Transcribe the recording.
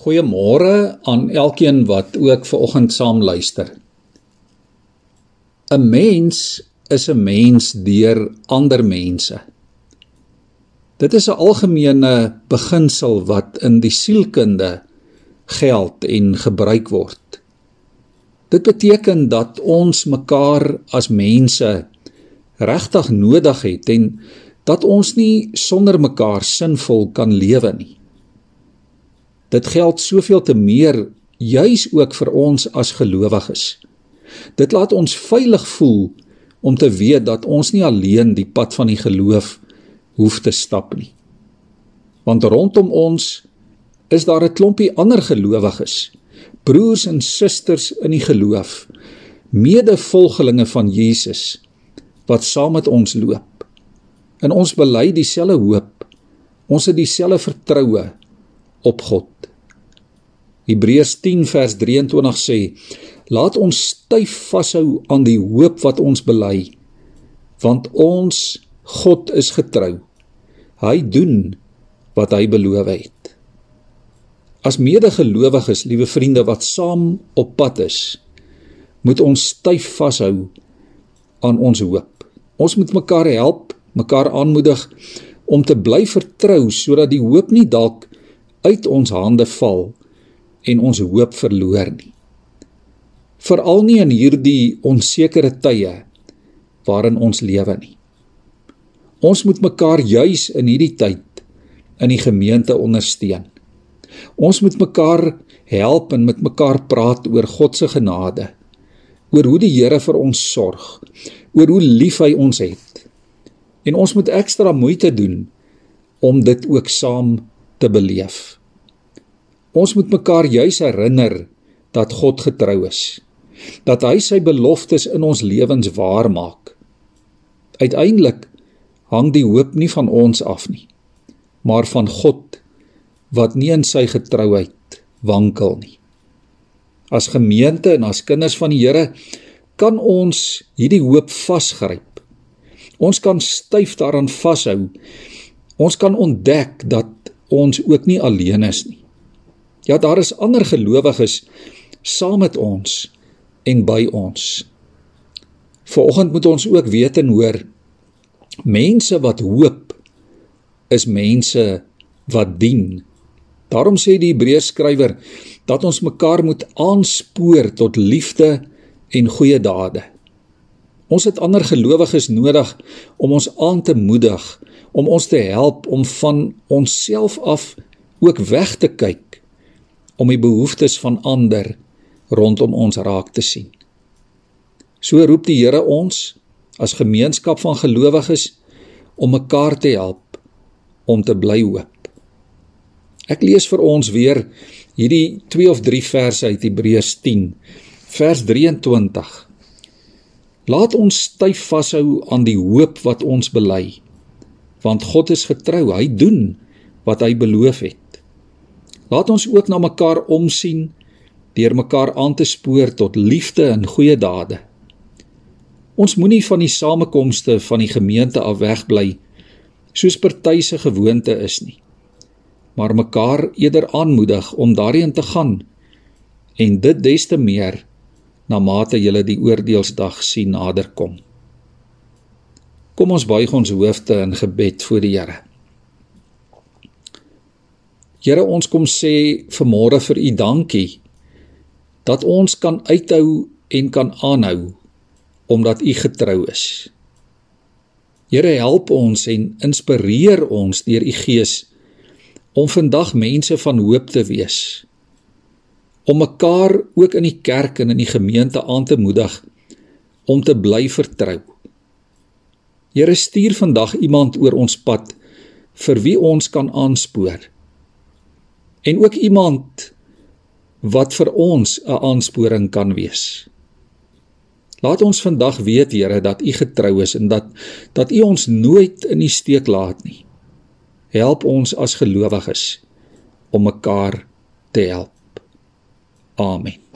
Goeiemôre aan elkeen wat ook ver oggend saam luister. 'n Mens is 'n mens deur ander mense. Dit is 'n algemene beginsel wat in die sielkunde geld en gebruik word. Dit beteken dat ons mekaar as mense regtig nodig het en dat ons nie sonder mekaar sinvol kan lewe nie. Dit geld soveel te meer juis ook vir ons as gelowiges. Dit laat ons veilig voel om te weet dat ons nie alleen die pad van die geloof hoef te stap nie. Want rondom ons is daar 'n klompie ander gelowiges, broers en susters in die geloof, medevolgelinge van Jesus wat saam met ons loop. En ons bely dieselfde hoop. Ons het dieselfde vertroue op God. Hebreërs 10 vers 23 sê: Laat ons styf vashou aan die hoop wat ons bely, want ons God is getrou. Hy doen wat hy beloof het. As medegelowiges, liewe vriende wat saam op pad is, moet ons styf vashou aan ons hoop. Ons moet mekaar help, mekaar aanmoedig om te bly vertrou sodat die hoop nie dalk uit ons hande val en ons hoop verloor nie. Veral nie in hierdie onsekere tye waarin ons lewe nie. Ons moet mekaar juis in hierdie tyd in die gemeente ondersteun. Ons moet mekaar help en met mekaar praat oor God se genade, oor hoe die Here vir ons sorg, oor hoe lief hy ons het. En ons moet ekstra moeite doen om dit ook saam te beleef. Ons moet mekaar juis herinner dat God getrou is. Dat hy sy beloftes in ons lewens waar maak. Uiteindelik hang die hoop nie van ons af nie, maar van God wat nie in sy getrouheid wankel nie. As gemeente en as kinders van die Here kan ons hierdie hoop vasgryp. Ons kan styf daaraan vashou. Ons kan ontdek dat ons ook nie alleen is nie. Ja, daar is ander gelowiges saam met ons en by ons. Vanoggend moet ons ook weet en hoor mense wat hoop is mense wat dien. Daarom sê die Hebreërs skrywer dat ons mekaar moet aanspoor tot liefde en goeie dade. Ons het ander gelowiges nodig om ons aan te moedig, om ons te help om van onsself af ook weg te kyk om die behoeftes van ander rondom ons raak te sien. So roep die Here ons as gemeenskap van gelowiges om mekaar te help om te bly hoop. Ek lees vir ons weer hierdie 2 of 3 verse uit Hebreërs 10 vers 23. Laat ons styf vashou aan die hoop wat ons bely want God is getrou, hy doen wat hy beloof het. Laat ons ook na mekaar omsien deur mekaar aan te spoor tot liefde en goeie dade. Ons moenie van die samekomste van die gemeente af wegbly soos party se gewoonte is nie. Maar mekaar eerder aanmoedig om daarheen te gaan en dit des te meer na mate jy die oordeelsdag sien naderkom. Kom ons buig ons hoofde in gebed voor die Here. Here ons kom sê vanmôre vir u dankie dat ons kan uithou en kan aanhou omdat u getrou is. Here help ons en inspireer ons deur u gees om vandag mense van hoop te wees. Om mekaar ook in die kerk en in die gemeente aan te moedig om te bly vertrou. Here stuur vandag iemand oor ons pad vir wie ons kan aanspoor en ook iemand wat vir ons 'n aansporing kan wees. Laat ons vandag weet Here dat U getrou is en dat dat U ons nooit in die steek laat nie. Help ons as gelowiges om mekaar te help. Amen.